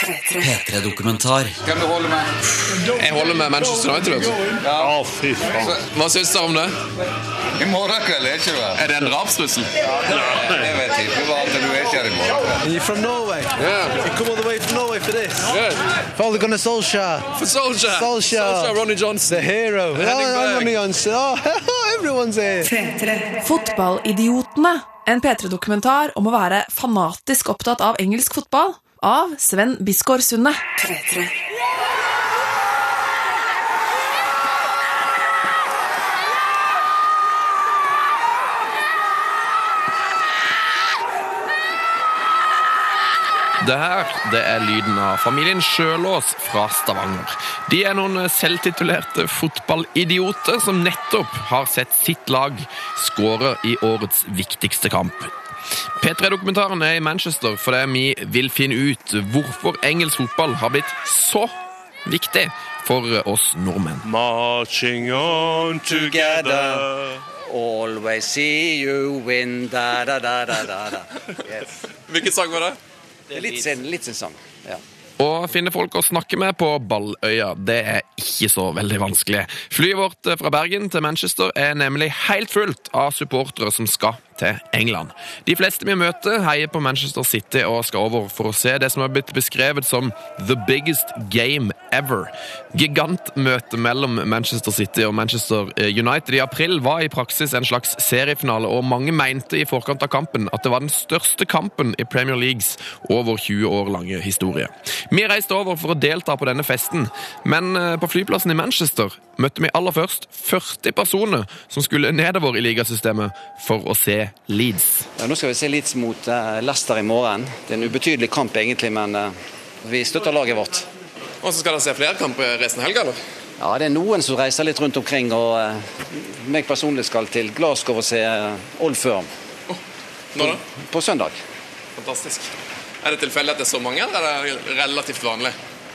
P3-dokumentar. Hvem du holder med? Jeg holder med Manchester United. vet du. Å, fy faen. Hva syns dere om det? I morgen kveld er ikke du? Er det en drapstrussel? Jeg vet ikke at du er ikke her i morgen. You're from Norway. Yeah. You come all the way from Norway for this. Good. Father Gunnar Solskjaer, For Solskjaer. Solskjaer. Ronny Johnson. the hero. Oh, Ronny Johnson. Oh, everyone's here. Fotballidiotene. En P3-dokumentar om å være fanatisk opptatt av engelsk fotball. Av Sven Bisgaard Sunde. Det her det er lyden av familien Sjølås fra Stavanger. De er noen selvtitulerte fotballidioter som nettopp har sett sitt lag skåre i årets viktigste kamp. P3-dokumentaren er i Manchester fordi vi vil finne ut hvorfor engelsk fotball har blitt så viktig for oss nordmenn. Marching on together. Always see you win, da da da da da. Yes. Hvilken sang var det? Litt sin, litt sin sang. Ja. Å finne folk å snakke med på Balløya, det er ikke så veldig vanskelig. Flyet vårt fra Bergen til Manchester er nemlig helt fullt av supportere som skal til England. De fleste vi møter, heier på Manchester City og skal over for å se det som har blitt beskrevet som the biggest game ever. Gigantmøtet mellom Manchester City og Manchester United i april var i praksis en slags seriefinale, og mange mente i forkant av kampen at det var den største kampen i Premier Leagues over 20 år lange historie. Vi reiste over for å delta på denne festen, men eh, på flyplassen i Manchester møtte vi aller først 40 personer som skulle nedover i ligasystemet for å se Leeds. Ja, nå skal vi se Leeds mot eh, Leicester i morgen. Det er en ubetydelig kamp egentlig, men eh, vi støtter laget vårt. Og så skal dere se flere kamper resten av helga, eller? Ja, Det er noen som reiser litt rundt omkring, og eh, meg personlig skal til Glasgow og se Old Firm Nå da? på søndag. Fantastisk. Er det tilfeldig at det er så mange, eller er det relativt vanlig?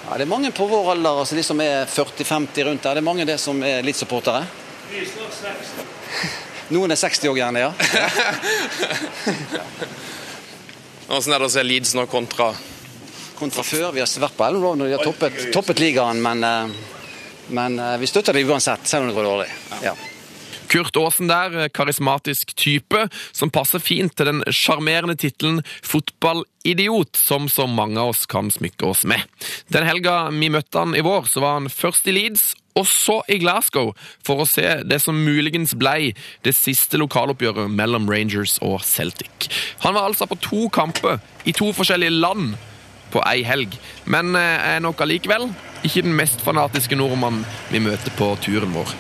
Ja, Det er mange på vår alder, altså de som er 40-50 rundt der. Det er mange det som er litt supportere. Noen er 60 òg, gjerne, ja. Hvordan er det å se Leeds nå kontra Kontra før. Vi har vært på Road når de har toppet, toppet ligaen, men, eh, men eh, vi støtter det uansett, selv om det går dårlig. Ja. Kurt Aasen der, karismatisk type, som passer fint til den sjarmerende tittelen fotballidiot, som så mange av oss kan smykke oss med. Den helga vi møtte han i vår, så var han først i Leeds, og så i Glasgow, for å se det som muligens blei det siste lokaloppgjøret mellom Rangers og Celtic. Han var altså på to kamper i to forskjellige land på ei helg, men eh, er nok allikevel ikke den mest fanatiske nordmannen vi møter på turen vår.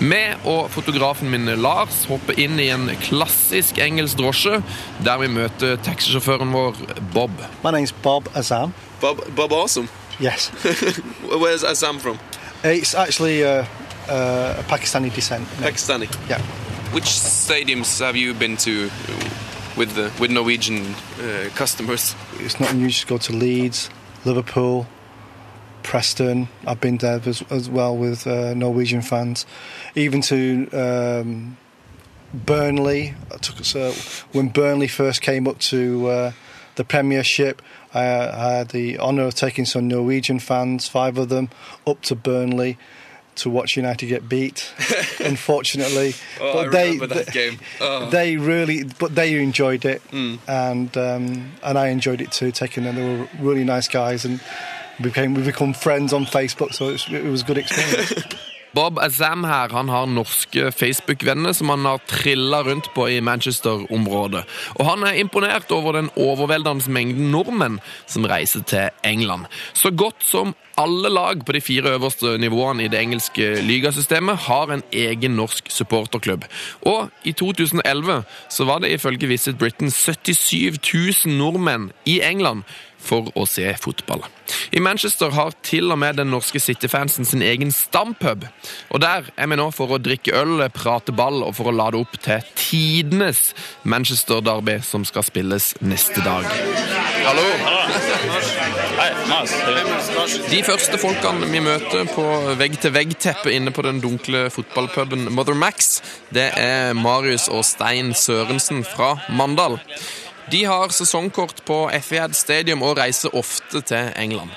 Vi og fotografen min Lars hopper inn i en klassisk engelsk drosje, der vi møter taxisjåføren vår Bob. My name's Bob Azam. Bob, Bob Awesome. Yes. Where's Azam from? it's actually uh, uh, a Pakistani descent. Pakistani. Yeah. Which stadiums have you been to with the with Norwegian uh, customers? It's not unusual to go to Leeds, Liverpool, Preston. I've been there as, as well with uh, Norwegian fans. Even to um, Burnley. I took us, uh, when Burnley first came up to uh, the Premiership. I, I had the honour of taking some Norwegian fans, five of them, up to Burnley to watch United get beat. unfortunately, Oh, I remember that game. Oh. They really, but they enjoyed it, and um, and I enjoyed it too. Taking them, they were really nice guys, and became we become friends on Facebook. So it was, it was a good experience. Bob Azam her, han har norske Facebook-venner som han har trilla rundt på i Manchester-området. Og han er imponert over den overveldende mengden nordmenn som reiser til England. Så godt som alle lag på de fire øverste nivåene i det engelske ligasystemet har en egen norsk supporterklubb. Og i 2011 så var det ifølge Visit Britain 77 000 nordmenn i England for å se fotball. I Manchester har til og med den norske City-fansen sin egen stampub. Og der er vi nå for å drikke øl, prate ball og for å lade opp til tidenes Manchester-derby som skal spilles neste dag. Hallo! De første folkene vi møter på vegg-til-vegg-teppet inne på den dunkle fotballpuben Mother Max, det er Marius og Stein Sørensen fra Mandal. De har sesongkort på Effiad Stadium og reiser ofte til England.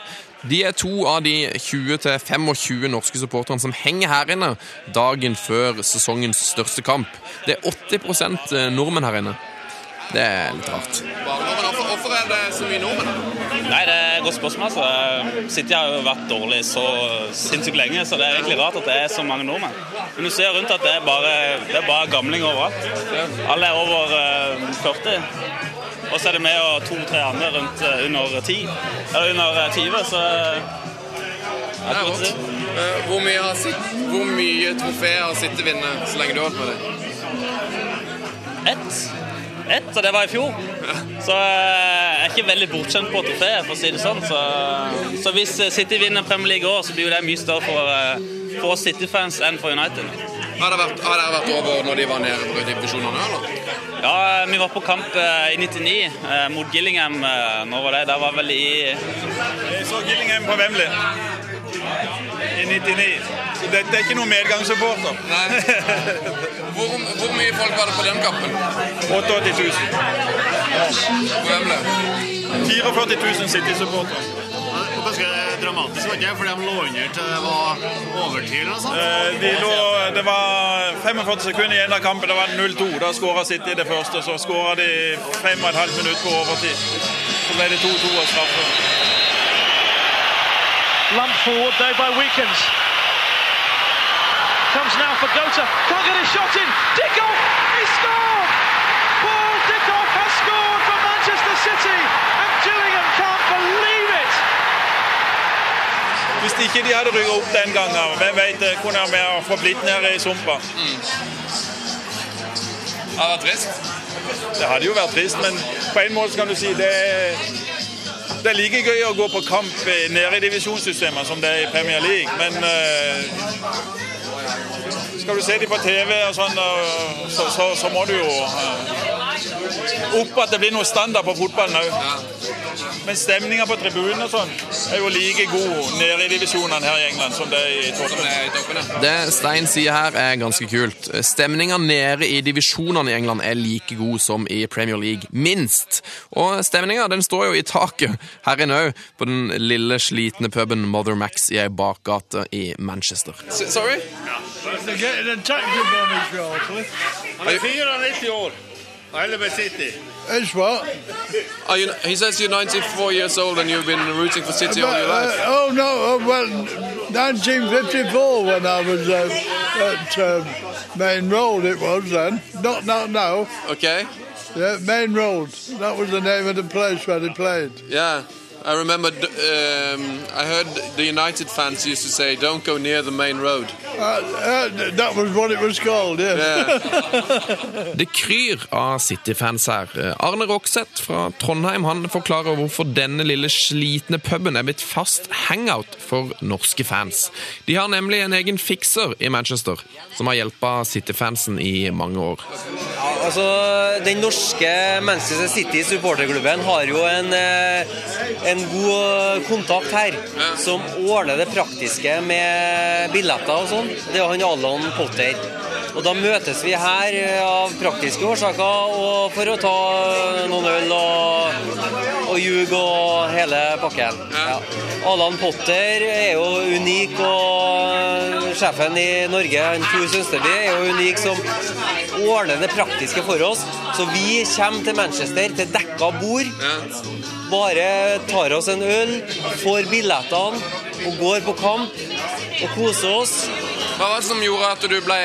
De er to av de 20-25 norske supporterne som henger her inne dagen før sesongens største kamp. Det er 80 nordmenn her inne. Det er litt rart. Hvorfor er det så mye nordmenn? Nei, det er et godt spørsmål. altså. City har jo vært dårlig så sinnssykt lenge, så det er egentlig rart at det er så mange nordmenn. Men du ser rundt at det er bare, det er bare gamlinger overalt. Alle er over eh, 40. Og så er det med og to-tre andre rundt eh, under 10. Eller under eh, 20, så Det er rått. Eh, Hvor mye, har sitt, hvor mye trofeer har Sitte vunnet så lenge du har holdt på det? ett. Ett, og det var i fjor. Så eh, jeg er ikke veldig bortskjemt på trofé, for å si det sånn. Så, så hvis City vinner Premier League i år, så blir jo det mye større for, eh, for City-fans enn for United. Har, det vært, har dere vært over når de var nede på divisjonene, eller? Ja, vi var på kamp eh, i 99 eh, mot Gillingham. eh, Når var det? Der var vel i Jeg så Gillingham på Wembley i 99. Så dette er ikke noen medgangssupporter. Hvor, hvor mye folk var det på den kampen? 88 000. På Wembley? 44 000 City-supportere. Dramatisk, var det ikke? Fordi de lå under til det var overtid eller noe sånt? Eh, De lå, det var 45 sekunder igjen av kampen. Det var 0-2. Da skåra City det første. Så skåra de 5,5 minutter på overtid. Så ble det 2-2 og straffe. Lump forward though by Weekends. Comes now for Gota. Can't get a shot in. Dickoff! He scored! Paul Dickoff has scored for Manchester City and Gillingham can't believe it! Hvis ikke de hadde rykket opp den gangen, hvem vet, hvordan kunne vi ha forblitt nede i sumpa. Det hadde vært trist. Det hadde jo vært trist, men på en måte kan du si det er, det er like gøy å gå på kamp nede i divisjonssystemet som det er i Premier League. Men uh, skal du se dem på TV, og sånn, så, så, så må du jo eh, opp at det blir noe standard på fotballen òg. Men stemninga på tribunen og sånn er jo like god nede i divisjonene her i England som det er i toppen. Det Stein sier her, er ganske kult. Stemninga nede i divisjonene i England er like god som i Premier League, minst. Og stemninga den står jo i taket her inne òg, på den lille, slitne puben Mother Max i ei bakgate i Manchester. Sorry? Han er 94 år. Elleve City. It's what? Are you, he says you're 94 years old and you've been rooting for City all your life. Uh, oh no! Oh, well, 1954 when I was uh, at um, Main Road, it was then. Not not now. Okay? Yeah, Main Road. That was the name of the place where they played. Yeah. I remember um, I heard the United fans used to say, don't go near the main road. Uh, uh, that was what it was called. Yeah. Det kryr av City-fans her. Arne Rokseth fra Trondheim han forklarer hvorfor denne lille slitne puben er blitt fast hangout for norske fans. De har nemlig en egen fikser i Manchester, som har hjulpet City-fansen i mange år. Altså, Den norske Manchester City supporterklubben har jo en, eh, en god kontakt her, som ordner det praktiske med billetter og sånn. Det er han Allan Potter. Og Da møtes vi her eh, av praktiske årsaker og for å ta noen øl og, og ljuge og hele pakken. Ja. Allan Potter er jo unik, og sjefen i Norge, Tor Sønsteby, er jo unik som ordner det praktiske for oss. Så vi kommer til Manchester til dekka bord. Bare tar oss en øl, får billettene og går på kamp og koser oss. Hva var det som gjorde at du ble,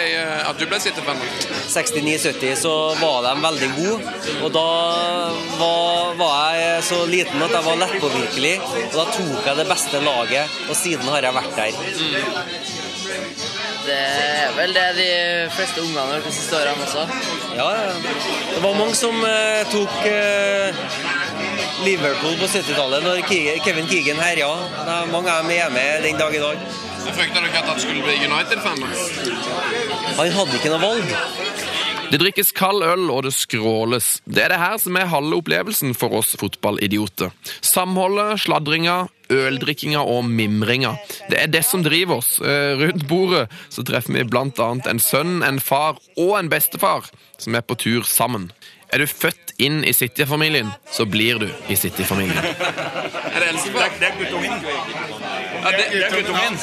at du ble City-fan? 69-70 så var de veldig gode, og da var, var jeg så liten at jeg var lettpåvirkelig. Og da tok jeg det beste laget, og siden har jeg vært der. Det er vel det de fleste ungene har gjort de siste årene også. Ja, ja. Det var mange som eh, tok eh, Liverpool på 70-tallet når Ke- Kevin Keegan herja. Er mange av dem er med den dag i dag. Frykta du ikke at han skulle bli United-fan? Han hadde ikke noe valg. Det drikkes kald øl, og det skråles. Det er det her som er halve opplevelsen for oss fotballidioter. Samholdet, sladringa, øldrikkinga og mimringa. Det er det som driver oss. Eh, Rundt bordet så treffer vi annet en sønn, en far og en bestefar som er på tur sammen. Er du født inn i City-familien, så blir du i City-familien. Er det eldstefar? Det er guttungen. Ja, det, Det er guttungen.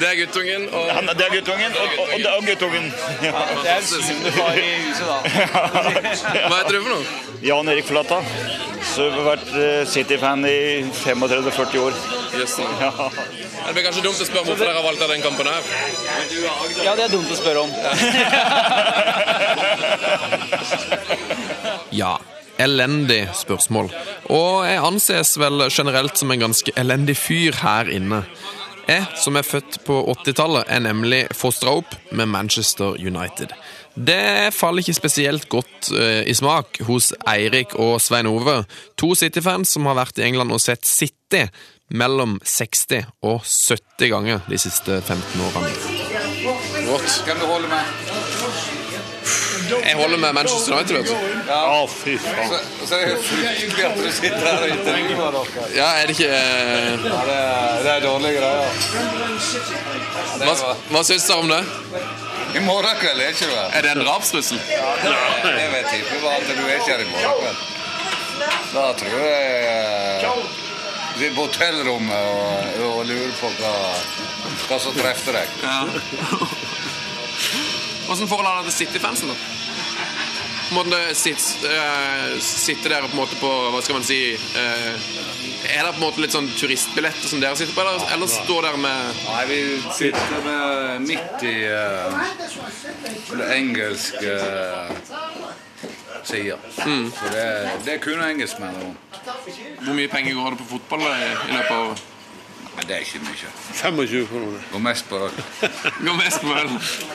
det er guttungen, og ja, det er guttungen, og, og, og det er guttungen. Det er syndefar i huset, da. Hva heter du for noe? Jan Erik Flata. Så jeg har vært eh, City-fan i 35-40 år. Yes, Ja. Det blir kanskje dumt å spørre hvorfor dere har valgt den kampen her. Ja, det er dumt å spørre om. Ja, elendig spørsmål. Og jeg anses vel generelt som en ganske elendig fyr her inne. Jeg, som er født på 80-tallet, er nemlig fostra opp med Manchester United. Det faller ikke spesielt godt eh, i smak hos Eirik og Svein Ove, to City-fans som har vært i England og sett City mellom 60 og 70 ganger de siste 15 årene. Kan du holde med? Jeg holder med Manchester United, vet du. Ja, fy faen. Så, så er det fryktelig at du sitter her og intervjuer dere. Ja, er det ikke uh... Ja, det er, det er dårlige greier. Hva, hva syns dere om det? I morgen kveld er ikke du her. Er det en drapstrussel? Det vet jeg ikke, bare at du er ikke her i morgen kveld. Da tror jeg uh, Du sitter på hotellrommet og, og lurer på hva, hva som treffer deg. Ja. Hvordan forhold har det til City-fansen, da? På en måte sitte, eh, sitte der på en måte på Hva skal man si uh, Er det på en måte litt sånn turistbilletter som dere sitter på, eller, eller står dere med Nei, vi sitter med midt i uh, det engelske uh, sida. Mm. Så det, det er kun engelskmenn. Hvor mye penger går det på fotball i, i løpet av Men det er ikke mye. 25 kroner. Går mest på øl. Går mest på øl.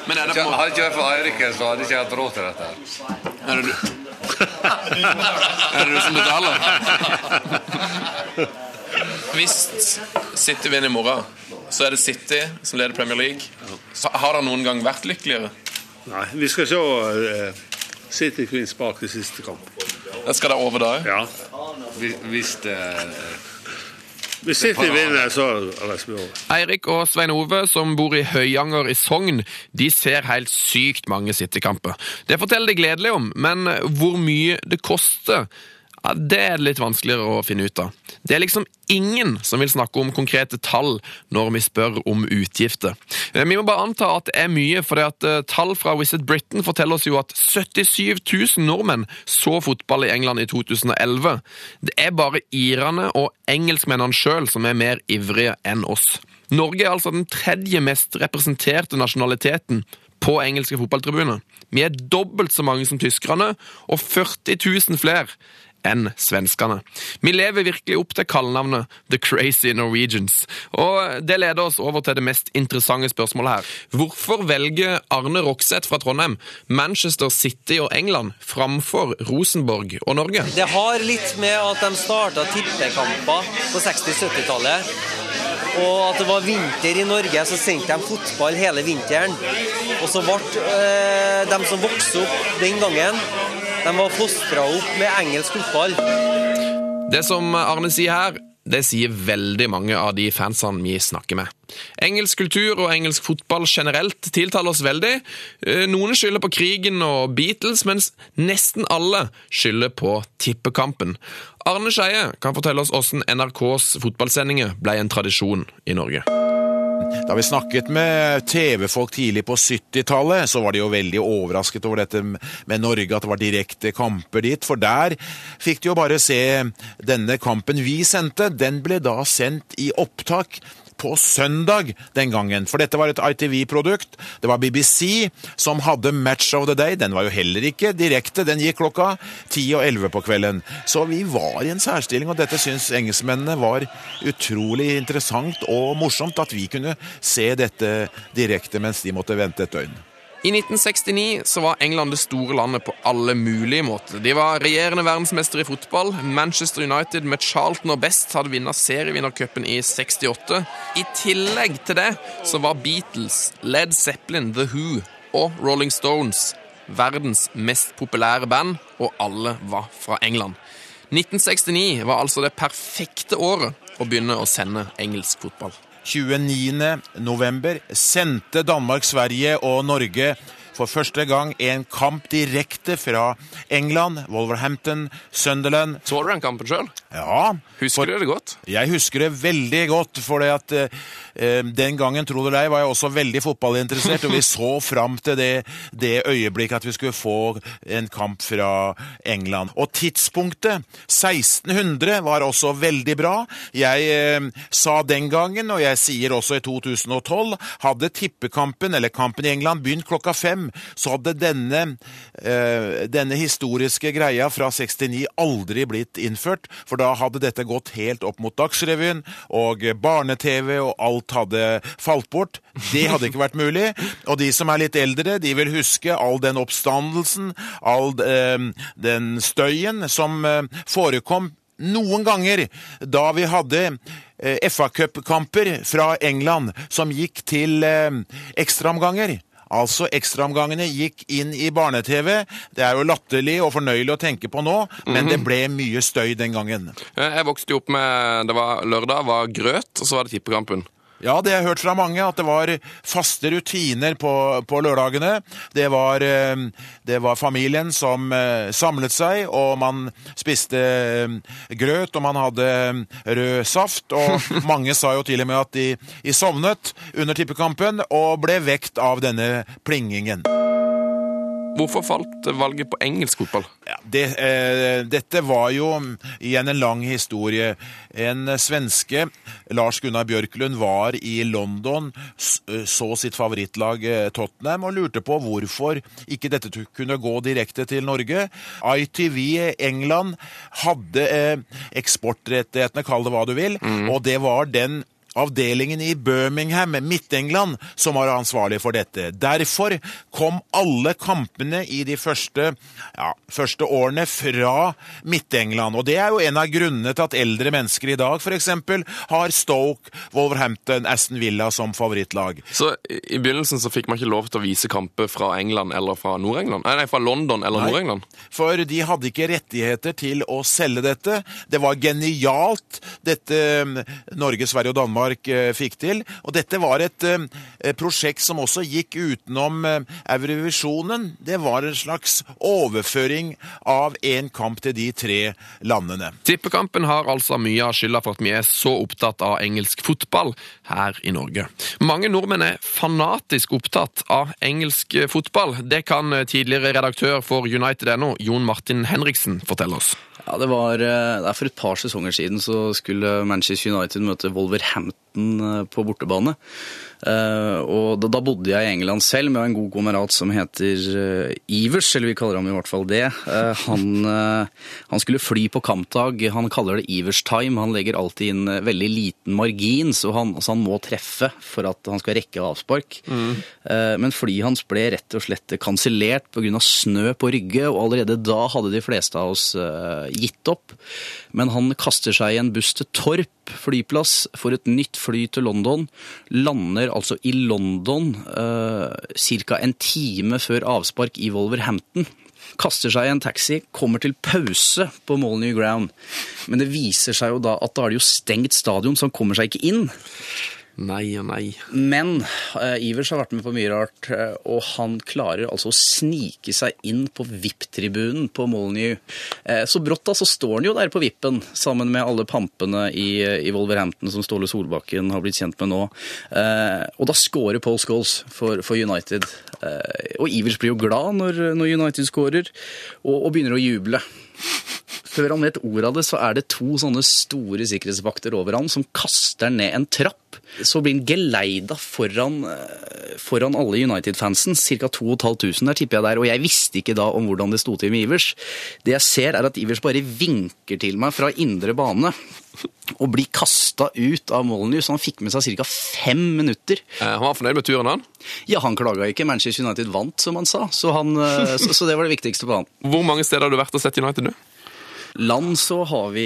Men er det på Hadde ikke vært for Eirik, så hadde jeg ikke hatt råd til dette. her. Er det du? Er det du som betaler? Hvis City vinner i morgen, så er det City som leder Premier League. Så har det noen gang vært lykkeligere? Nei, vi skal se uh, City Queens bak i siste kamp. Skal det over da? Ja. Hvis, hvis det Hvis City vinner, så vi. Eirik og Svein Ove, som bor i Høyanger i Sogn, de ser helt sykt mange City-kamper. Det forteller de gledelig om, men hvor mye det koster, ja, det er det litt vanskeligere å finne ut av. Det er liksom ingen som vil snakke om konkrete tall når vi spør om utgifter. Eh, Vi må bare anta at det er mye, for tall fra Visit Britain forteller oss jo at 77 000 nordmenn så fotball i England i 2011. Det er bare irene og engelskmennene sjøl som er mer ivrige enn oss. Norge er altså den tredje mest representerte nasjonaliteten på engelske fotballtribuner. Vi er dobbelt så mange som tyskerne, og 40 000 flere enn svenskene. Vi lever virkelig opp til kallenavnet The Crazy Norwegians. Og det leder oss over til det mest interessante spørsmålet her. Hvorfor velger Arne Rokseth fra Trondheim Manchester City og England framfor Rosenborg og Norge? Det har litt med at de starta tippekamper på 60-70-tallet. Og at det var vinter i Norge, så sendte de fotball hele vinteren. Og så ble eh, de som vokste opp den gangen, de var fostra opp med engelsk fotball. Det som Arne sier her, det sier veldig mange av de fansene vi snakker med. Engelsk kultur og engelsk fotball generelt tiltaler oss veldig. Eh, Noen skylder på krigen og Beatles, mens nesten alle skylder på tippekampen. Arne Skeie kan fortelle oss hvordan NRKs fotballsendinger ble en tradisjon i Norge. Da vi snakket med TV-folk tidlig på 70-tallet, så var de jo veldig overrasket over dette med Norge, at det var direkte kamper dit. For der fikk de jo bare se denne kampen vi sendte. Den ble da sendt i opptak på søndag den gangen, for dette var et ITV-produkt. Det var BBC som hadde Match of the Day. Den var jo heller ikke direkte, den gikk klokka 10 og 11 på kvelden. Så vi var i en særstilling, og dette syns engelskmennene var utrolig interessant og morsomt, at vi kunne se dette direkte mens de måtte vente et døgn. I 1969 så var England det store landet på alle mulige måter. De var regjerende verdensmester i fotball. Manchester United med Charlton og Best hadde vunnet serievinnercupen i 68. I tillegg til det så var Beatles, Led Zeppelin, The Who og Rolling Stones verdens mest populære band, og alle var fra England. 1969 var altså det perfekte året å begynne å sende engelsk fotball. 29. november sendte Danmark, Sverige og Norge for første gang en kamp direkte fra England, Wolverhampton, Sunderland. Så du den kampen sjøl? Ja. Husker du det godt? Jeg husker det veldig godt, for det at eh, den gangen, tro det eller var jeg også veldig fotballinteressert, og vi så fram til det, det øyeblikket at vi skulle få en kamp fra England. Og tidspunktet, 1600, var også veldig bra. Jeg eh, sa den gangen, og jeg sier også i 2012, hadde tippekampen, eller kampen i England, begynt klokka fem, så hadde denne, eh, denne historiske greia fra 69 aldri blitt innført, for da hadde dette gått helt opp mot Dagsrevyen, og barne-TV og alt hadde falt bort. Det hadde ikke vært mulig. Og de som er litt eldre, de vil huske all den oppstandelsen, all eh, den støyen som eh, forekom noen ganger da vi hadde eh, FA-cupkamper fra England som gikk til eh, ekstraomganger. Altså, Ekstraomgangene gikk inn i barne-TV. Det er jo latterlig og fornøyelig å tenke på nå, men det ble mye støy den gangen. Jeg vokste jo opp med det var Lørdag var grøt, og så var det tippekampen. Ja, det har jeg hørt fra mange, at det var faste rutiner på, på lørdagene. Det var, eh, det var familien som eh, samlet seg, og man spiste eh, grøt, og man hadde rød saft. Og mange sa jo til og med at de, de sovnet under tippekampen og ble vekt av denne plingingen. Hvorfor falt valget på engelsk fotball? Ja, det, eh, dette var jo igjen en lang historie. En svenske, Lars Gunnar Bjørklund, var i London, så sitt favorittlag Tottenham og lurte på hvorfor ikke dette kunne gå direkte til Norge. ITV England hadde eh, eksportrettighetene, kall det hva du vil, mm. og det var den avdelingen i Birmingham, Midt-England, som var ansvarlig for dette. Derfor kom alle kampene i de første, ja, første årene fra Midt-England. Og det er jo en av grunnene til at eldre mennesker i dag f.eks. har Stoke, Wolverhampton, Aston Villa som favorittlag. Så i begynnelsen så fikk man ikke lov til å vise kamper fra England eller fra Nord-England? Nei, fra London eller Nord-England? For de hadde ikke rettigheter til å selge dette. Det var genialt, dette Norge, Sverige og Danmark Danmark fikk til. Og dette var et prosjekt som også gikk utenom Eurovisjonen. Det var en slags overføring av én kamp til de tre landene. Tippekampen har altså mye av skylda for at vi er så opptatt av engelsk fotball her i Norge. Mange nordmenn er fanatisk opptatt av engelsk fotball. Det kan tidligere redaktør for United.no, Jon Martin Henriksen, fortelle oss. Ja, det var det For et par sesonger siden så skulle Manchester United møte Wolverhampton 그 på bortebane. Uh, og da, da, bodde jeg i England selv med en god kamerat som heter uh, Ivers, eller vi kaller ham i hvert fall det. Han, han, skulle fly på kampdag. Han kaller det Ivers time. Han legger alltid inn veldig liten margin, så han, så han må treffe for at han skal rekke avspark. Mm. men flyet hans ble rett og slett kansellert pga. snø på Rygge, og allerede da hadde de fleste av oss gitt opp. Men han kaster seg i en buss til Torp flyplass, får et nytt fly til London, lander altså i London eh, ca. en time før avspark i Wolverhampton. Kaster seg i en taxi, kommer til pause på Molyneux Ground. Men det viser seg jo da at da er det jo stengt stadion, så han kommer seg ikke inn. Nei og nei. Men uh, Ivers har vært med på mye rart, uh, og han klarer altså å snike seg inn på VIP-tribunen på Molyneux. Uh, så brått da så står han jo der på vippen sammen med alle pampene i, i Wolverhampton som Ståle Solbakken har blitt kjent med nå. og da scorer Paul Scholes for, for United. og Ivers blir jo glad når, når United scorer, og, og begynner å juble. Før han vet ordet av det, så er det to sånne store sikkerhetsvakter over han som kaster ned en trapp. Så blir han geleida foran, foran alle United-fansen, ca. 2500 der, tipper jeg der. Og jeg visste ikke da om hvordan det sto til med Ivers. Det jeg ser, er at Ivers bare vinker til meg fra indre bane. Og blir kasta ut av Molyneux, han fikk med seg ca. fem minutter. Han var fornøyd med turen, han? Ja, han klaga ikke. Manchester United vant, som han sa. Så, han, så, så det var det viktigste på han. Hvor mange steder har du vært og sett United nå? Land så har vi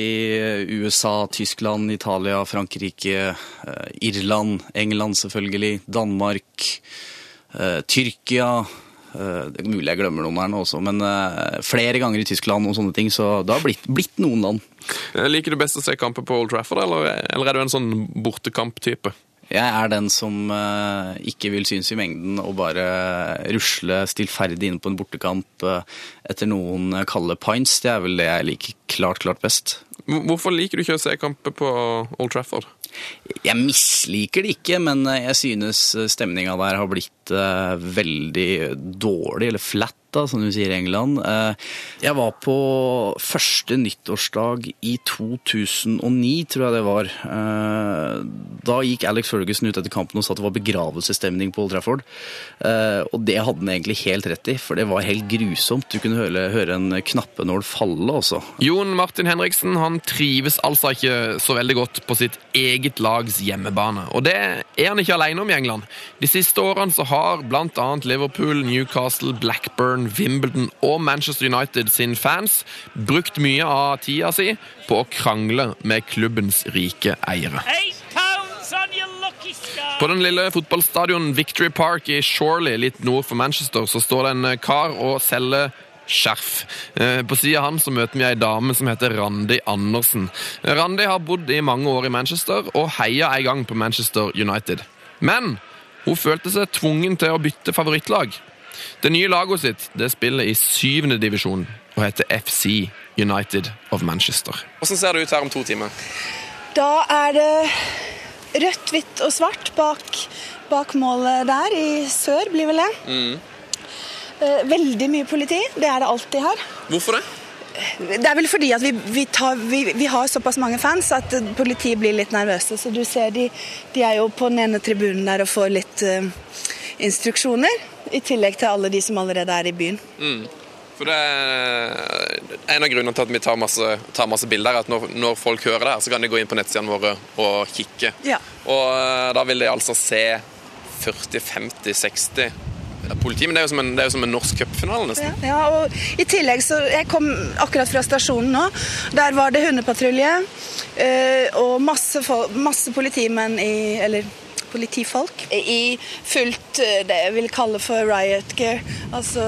USA, Tyskland, Italia, Frankrike, Irland, England selvfølgelig, Danmark, Tyrkia. Det er mulig jeg glemmer noen her nå også, men flere ganger i Tyskland og sånne ting. Så det har blitt, blitt noen land. Liker du best å se kamper på Old Trafford, eller, eller er du en sånn bortekamp-type? Jeg er den som eh, ikke vil synes i mengden og bare rusle stillferdig inn på en bortekamp eh, etter noen kalde pints. Det er vel det jeg liker klart, klart best. Hvorfor liker du ikke å se kamper på Old Trafford? Jeg misliker det ikke, men jeg synes stemninga der har blitt eh, veldig dårlig, eller flat, da, som du sier i England. Eh, jeg var på første nyttårsdag i 2009, tror jeg det var. Eh, da gikk Alex Ferguson ut etter kampen og sa at det var begravelsesstemning på Old Trafford. Eh, og det hadde han egentlig helt rett i, for det var helt grusomt. Du kunne høre, høre en knappenål falle, altså. Jon Martin Henriksen han trives altså ikke så veldig godt på sitt eget lags hjemmebane. Og det er han ikke alene om i England. De siste årene så har bl.a. Liverpool, Newcastle, Blackburn, Wimbledon og Manchester United sin fans brukt mye av tida si på å krangle med klubbens rike eiere. På den lille fotballstadion Victory Park i Shorley, litt nord for Manchester, så står det en kar og selger skjerf. Eh, På sida av han så møter vi ei dame som heter Randi Andersen. Randi har bodd i mange år i Manchester og heia en gang på Manchester United. Men hun følte seg tvungen til å bytte favorittlag. Det nye laget sitt det spiller i syvende divisjon og heter FC United of Manchester. Hvordan ser det ut her om to timer? Da er det rødt, hvitt og svart bak, bak målet der. I sør blir vel det. Mm. Veldig mye politi. Det er det alltid her. Hvorfor det? Det er vel fordi at vi, vi, tar, vi, vi har såpass mange fans at eh, politiet blir litt nervøse. Så du ser de, de er jo på den ene tribunen der og får litt uh, instruksjoner. I tillegg til alle de som allerede er i byen. Mm. For det er En av grunnene til at vi tar masse, tar masse bilder, er at når, når folk hører det her, så kan de gå inn på nettsidene våre og kikke. Ja. Og eh, da vil de altså se 40, 50, 60 politi. Men det er jo som en, det er jo som en norsk cupfinale, nesten. Ja, og i tillegg så Jeg kom akkurat fra stasjonen nå. Der var det hundepatrulje eh, og masse, masse politimenn i Eller politifolk i fullt eh, det jeg vil kalle for riot gear. Altså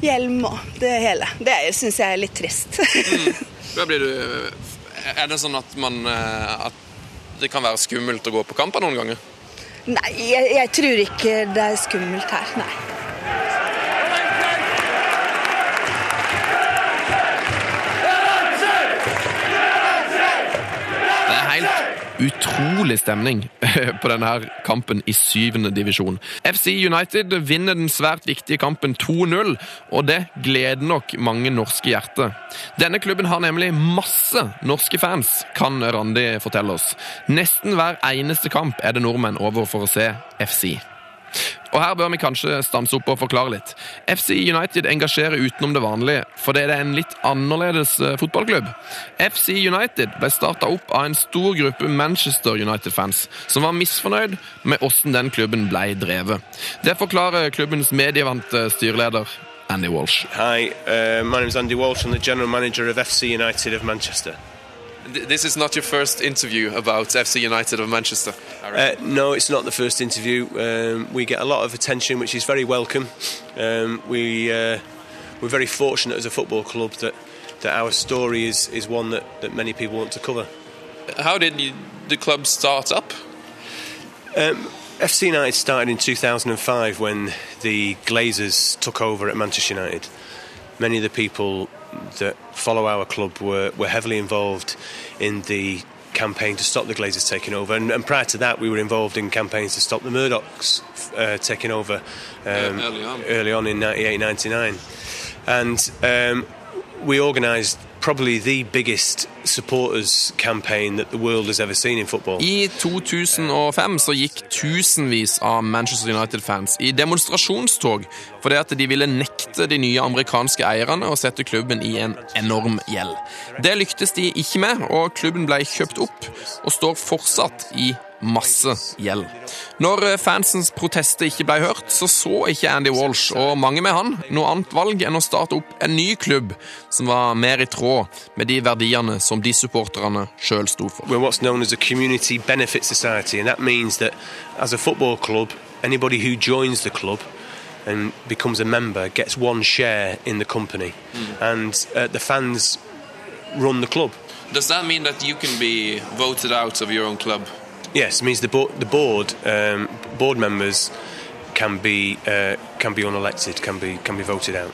hjelm og det hele. Det syns jeg er litt trist. Da blir du Er det sånn at man eh, At det kan være skummelt å gå på kamper noen ganger? Nei, jeg, jeg tror ikke det er skummelt her. Nei. Utrolig stemning på denne kampen i syvende divisjon. FC United vinner den svært viktige kampen 2-0, og det gleder nok mange norske hjerter. Denne klubben har nemlig masse norske fans, kan Randi fortelle oss. Nesten hver eneste kamp er det nordmenn over for å se FC. Og her bør vi kanskje stanse opp og forklare litt. FC United engasjerer utenom det vanlige, fordi det er en litt annerledes eh, fotballklubb. FC United ble starta opp av en stor gruppe Manchester United-fans som var misfornøyd med hvordan den klubben ble drevet. Det forklarer klubbens medievante styreleder Andy Walsh. Hi, uh, my name is Andy Walsh. I'm the general manager of FC United of Manchester. This is not your first interview about FC United of Manchester. Uh, no, it's not the first interview. Um, we get a lot of attention, which is very welcome. Um, we uh, we're very fortunate as a football club that that our story is is one that, that many people want to cover. How did you, the club start up? Um, FC United started in 2005 when the Glazers took over at Manchester United. Many of the people that follow our club were, were heavily involved in the campaign to stop the Glazers taking over. And, and prior to that, we were involved in campaigns to stop the Murdochs uh, taking over um, Yeah, early on. early on in 98 99. And um, we organised probably the biggest I 2005 så gikk tusenvis av Manchester United-fans i demonstrasjonstog fordi at de ville nekte de nye amerikanske eierne å sette klubben i en enorm gjeld. Det lyktes de ikke med, og klubben ble kjøpt opp og står fortsatt i masse gjeld. Når fansens protester ikke ble hørt, så så ikke Andy Walsh og mange med han noe annet valg enn å starte opp en ny klubb som var mer i tråd med de verdiene som de supporterne sjøl sto for. We're what's known as a community benefit society, and that means that as a football club, anybody who joins the club and becomes a member gets one share in the company, and uh, the fans run the club. Does that mean that you can be voted out of your own club? Yes, it means the board, the board, um, board members can be uh, can be unelected, can be can be voted out.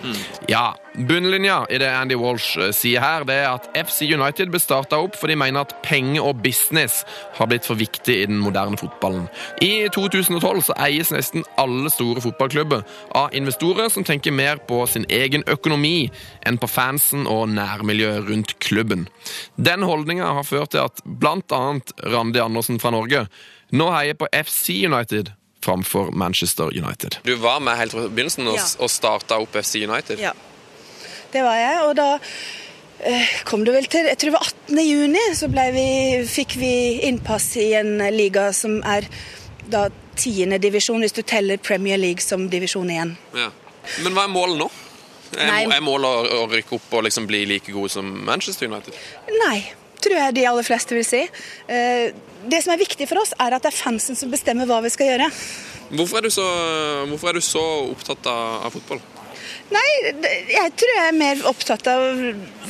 Ja, bunnlinja i det Andy Walsh eh, sier her, det er at FC United ble starta opp fordi de mener at penger og business har blitt for viktig i den moderne fotballen. I 2012 så eies nesten alle store fotballklubber av investorer som tenker mer på sin egen økonomi enn på fansen og nærmiljøet rundt klubben. Den holdninga har ført til at annet Randi Andersen fra Norge nå heier på FC United framfor Manchester United. Du var med helt fra begynnelsen og, Ja. og starta opp FC United. Ja. Det var jeg, og da eh, kom det vel til Jeg tror det var 18. juni, så vi, fikk vi innpass i en liga som er da tiende divisjon, hvis du teller Premier League som divisjon igjen. Ja. Men hva er målet nå? Er, er målet å, rykke opp og liksom bli like god som Manchester United? Nei, tror jeg de aller fleste vil si. Eh, Det som er viktig for oss, er at det er fansen som bestemmer hva vi skal gjøre. Hvorfor er du så, hvorfor er du så opptatt av, av fotball? Nei, jeg tror jeg er mer opptatt av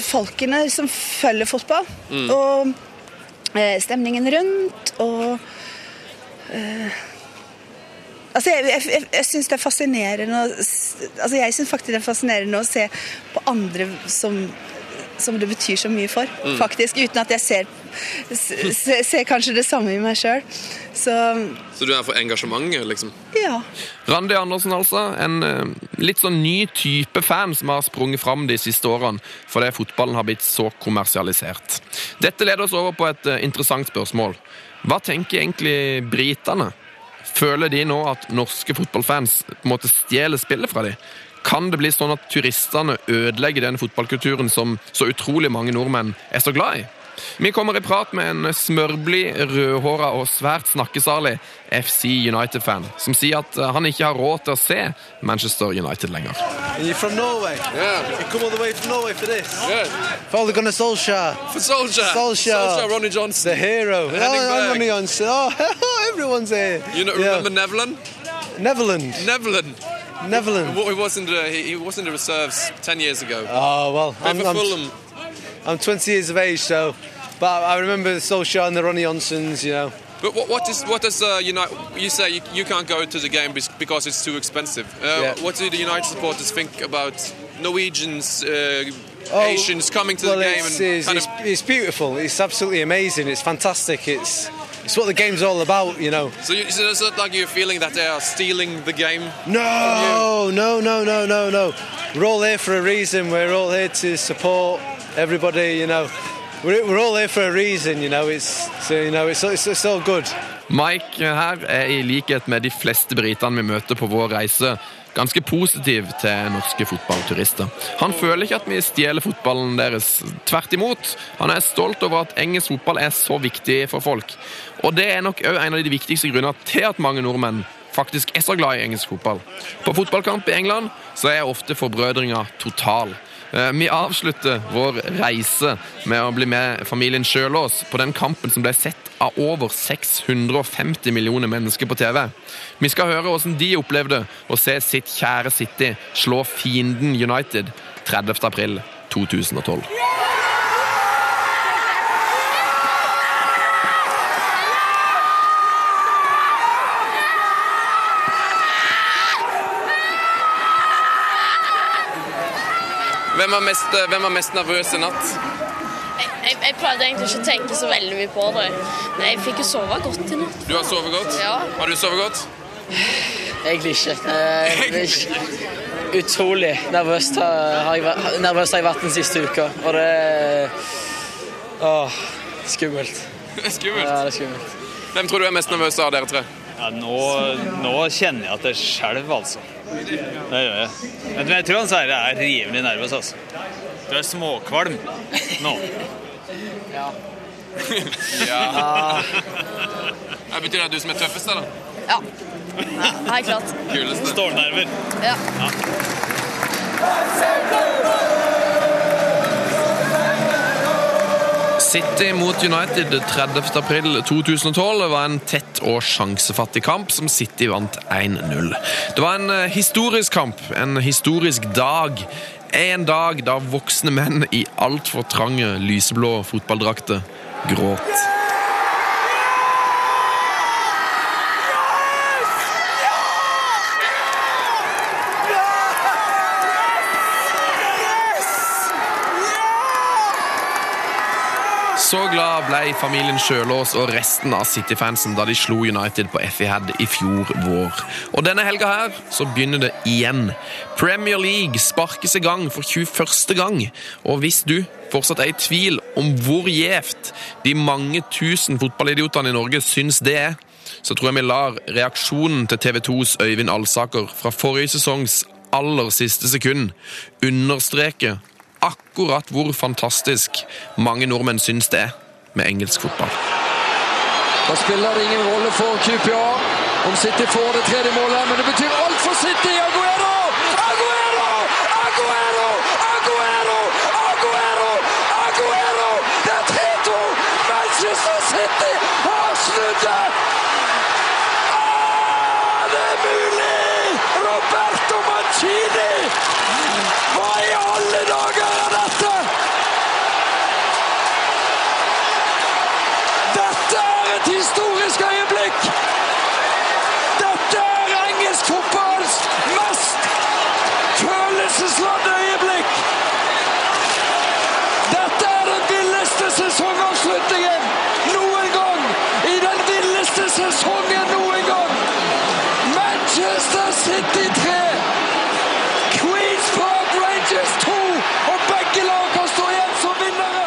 folkene som følger fotball. Mm. Og eh, stemningen rundt, og eh, Altså, jeg, jeg, jeg, jeg syns det er fascinerende å Altså, jeg syns faktisk det er fascinerende å se på andre som som det betyr så mye for, Mm. faktisk. Uten at jeg ser, ser, se kanskje det samme i meg sjøl. Så Så du er for engasjementet, liksom? ja. Randi Andersen, altså. En eh, litt sånn ny type fan som har sprunget fram de siste årene fordi fotballen har blitt så kommersialisert. Dette leder oss over på et eh, interessant spørsmål. Hva tenker egentlig britene? Føler de nå at norske fotballfans på en måte stjeler spillet fra dem? Kan det bli sånn at turistene ødelegger den fotballkulturen som så utrolig mange nordmenn er så glad i? Vi kommer i prat med en smørblid, rødhåra og svært snakkesalig FC United-fan, som sier at eh, han ikke har råd til å se Manchester United lenger. And you're from Norway? Yeah. You come all the way from Norway for this? For Ole Gunnar For. Solskjaer. Solskjaer, Ronny Johnson. The hero. Oh, Ronny Johnson. Oh, everyone's here. You know, Yeah. remember Neverland? Neverland. Neverland. Neverland. He was in the he, he was in reserves ten years ago. Oh, well, I'm, for I'm, Fulham. I'm 20 years of age, so. But I remember the Solskjaer and the Ronny Johnsons, you know. But what, what is what does uh, United? You say you, you can't go to the game because it's too expensive. Uh, Yeah. What do the United supporters think about Norwegians, uh, Oh, Asians coming to well, the game it's, and it's, it's, of? it's beautiful. It's absolutely amazing. It's fantastic. It's it's what the game's all about, you know. So, you, so it's not like you're feeling that they are stealing the game. No, no, no, no, no, no. We're all here for a reason. We're all here to support everybody. You know, we're, we're all here for a reason. You know, it's so you know it's it's, it's all good. Mike her er i likhet med de fleste britene vi møter på vår reise, ganske positiv til norske fotballturister. Han føler ikke at vi stjeler fotballen deres. Tvert imot. Han er stolt over at engelsk fotball er så viktig for folk. Og det er nok òg en av de viktigste grunnene til at mange nordmenn faktisk er så glad i engelsk fotball. På fotballkamp i England så er ofte forbrødringa total. Eh, Vi avslutter vår reise med å bli med familien Sjølås på den kampen som ble sett av over 650 millioner mennesker på TV. Vi skal høre hvordan de opplevde å se sitt kjære City slå fienden United 30. april 2012. Hvem var mest, hvem var mest nervøs i natt? Jeg, jeg pleide egentlig ikke å tenke så veldig mye på det. Men jeg fikk jo sove godt i natt. Du har sovet godt? Ja. Har du sovet godt? Egentlig ikke. Eh. Utrolig nervøs har jeg, nervøs har jeg vært den siste uka. Og det Åh, skummelt. Skummelt. Ja, det er skummelt. Hvem tror du er mest nervøs av dere tre? Ja, nå, nå kjenner jeg at det skjelver, altså. Det gjør jeg. Men jeg tror han Sverre er rimelig nervøs, altså. Du er småkvalm nå. Ja. ja. Det betyr det at du som er tøffest, eller? Ja. ja helt klart. Kuleste. Stålnerver. Ja. City mot United 30. april 2012 var en tett og sjansefattig kamp som City vant 1-0. Det var en eh, historisk kamp, en historisk dag. En dag da voksne menn i altfor trange lyseblå fotballdrakter gråt. Så glad ble familien Sjølås og resten av City-fansen da de slo United på Etihad i fjor vår. Og denne helga her så begynner det igjen. Premier League sparkes i gang for 21. gang. Og hvis du fortsatt er i tvil om hvor gjevt de mange tusen fotballidiotene i Norge syns det er, så tror jeg vi lar reaksjonen til TV 2s Øyvind Alsaker fra forrige sesongs aller siste sekund understreke akkurat hvor fantastisk mange nordmenn syns det er med engelsk fotball. Da spiller det ingen rolle for QPA om City får det tredje målet, men det betyr alt for City! Aguero! Aguero! Aguero! Aguero! Aguero! Aguero! Det er 3-2! Manchester City har snudd det! Ah, det er mulig! Roberto Mancini! Hva i alle dager er dette? Dette er et historisk øyeblikk! Dette er engelsk fotballs mest følelsesladde øyeblikk! Dette er den villeste sesongavslutningen noen gang! I den villeste sesongen noen gang! Manchester City 3! Queens Park Rangers 2! Og begge lag kan stå igjen som vinnere!